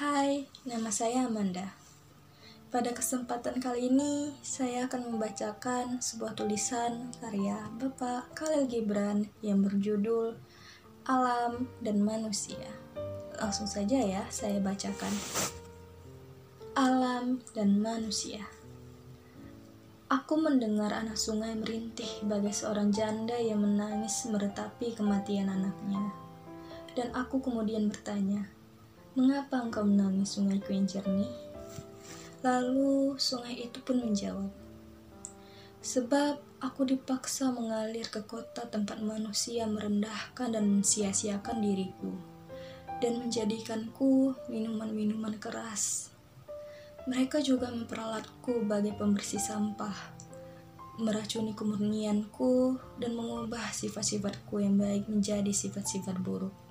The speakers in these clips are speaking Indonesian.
Hai, nama saya Amanda. Pada kesempatan kali ini, saya akan membacakan sebuah tulisan karya Bapak Khalil Gibran yang berjudul Alam dan Manusia. Langsung saja ya, saya bacakan. Alam dan Manusia Aku mendengar anak sungai merintih bagai seorang janda yang menangis meretapi kematian anaknya. Dan aku kemudian bertanya, Mengapa engkau menangis sungaiku yang jernih? Lalu sungai itu pun menjawab, Sebab aku dipaksa mengalir ke kota tempat manusia merendahkan dan mensia-siakan diriku, dan menjadikanku minuman-minuman keras. Mereka juga memperalatku bagai pembersih sampah, meracuni kemurnianku, dan mengubah sifat-sifatku yang baik menjadi sifat-sifat buruk.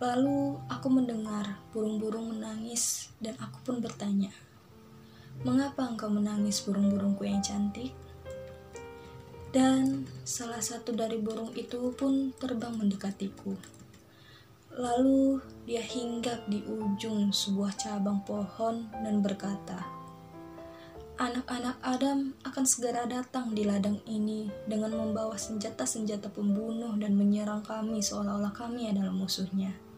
Lalu aku mendengar burung-burung menangis dan aku pun bertanya, Mengapa engkau menangis burung-burungku yang cantik? Dan salah satu dari burung itu pun terbang mendekatiku. Lalu dia hinggap di ujung sebuah cabang pohon dan berkata, Anak-anak Adam akan segera datang di ladang ini dengan membawa senjata-senjata pembunuh dan menyerang kami seolah-olah kami adalah musuhnya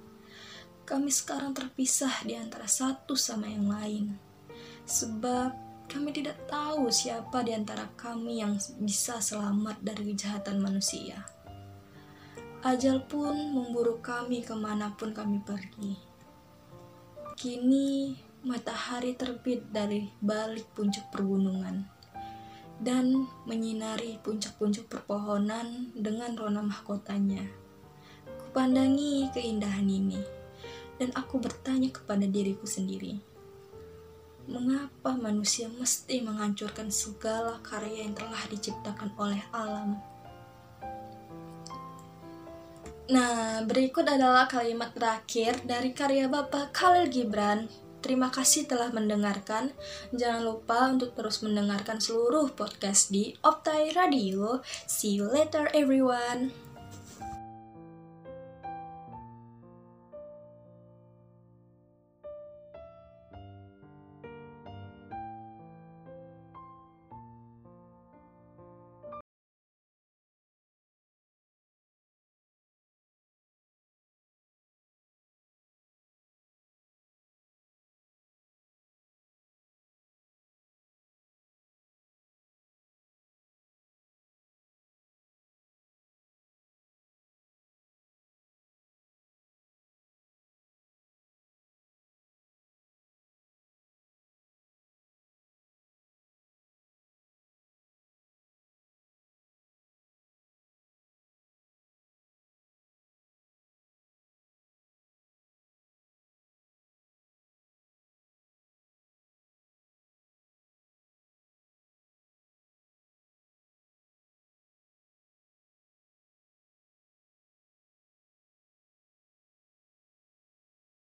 kami sekarang terpisah di antara satu sama yang lain. Sebab kami tidak tahu siapa di antara kami yang bisa selamat dari kejahatan manusia. Ajal pun memburu kami ke mana pun kami pergi. Kini matahari terbit dari balik puncak pergunungan dan menyinari puncak-puncak perpohonan dengan rona mahkotanya. Kupandangi keindahan ini dan aku bertanya kepada diriku sendiri, mengapa manusia mesti menghancurkan segala karya yang telah diciptakan oleh alam? Nah, berikut adalah kalimat terakhir dari karya Bapak Khalil Gibran. Terima kasih telah mendengarkan. Jangan lupa untuk terus mendengarkan seluruh podcast di Optai Radio. See you later everyone.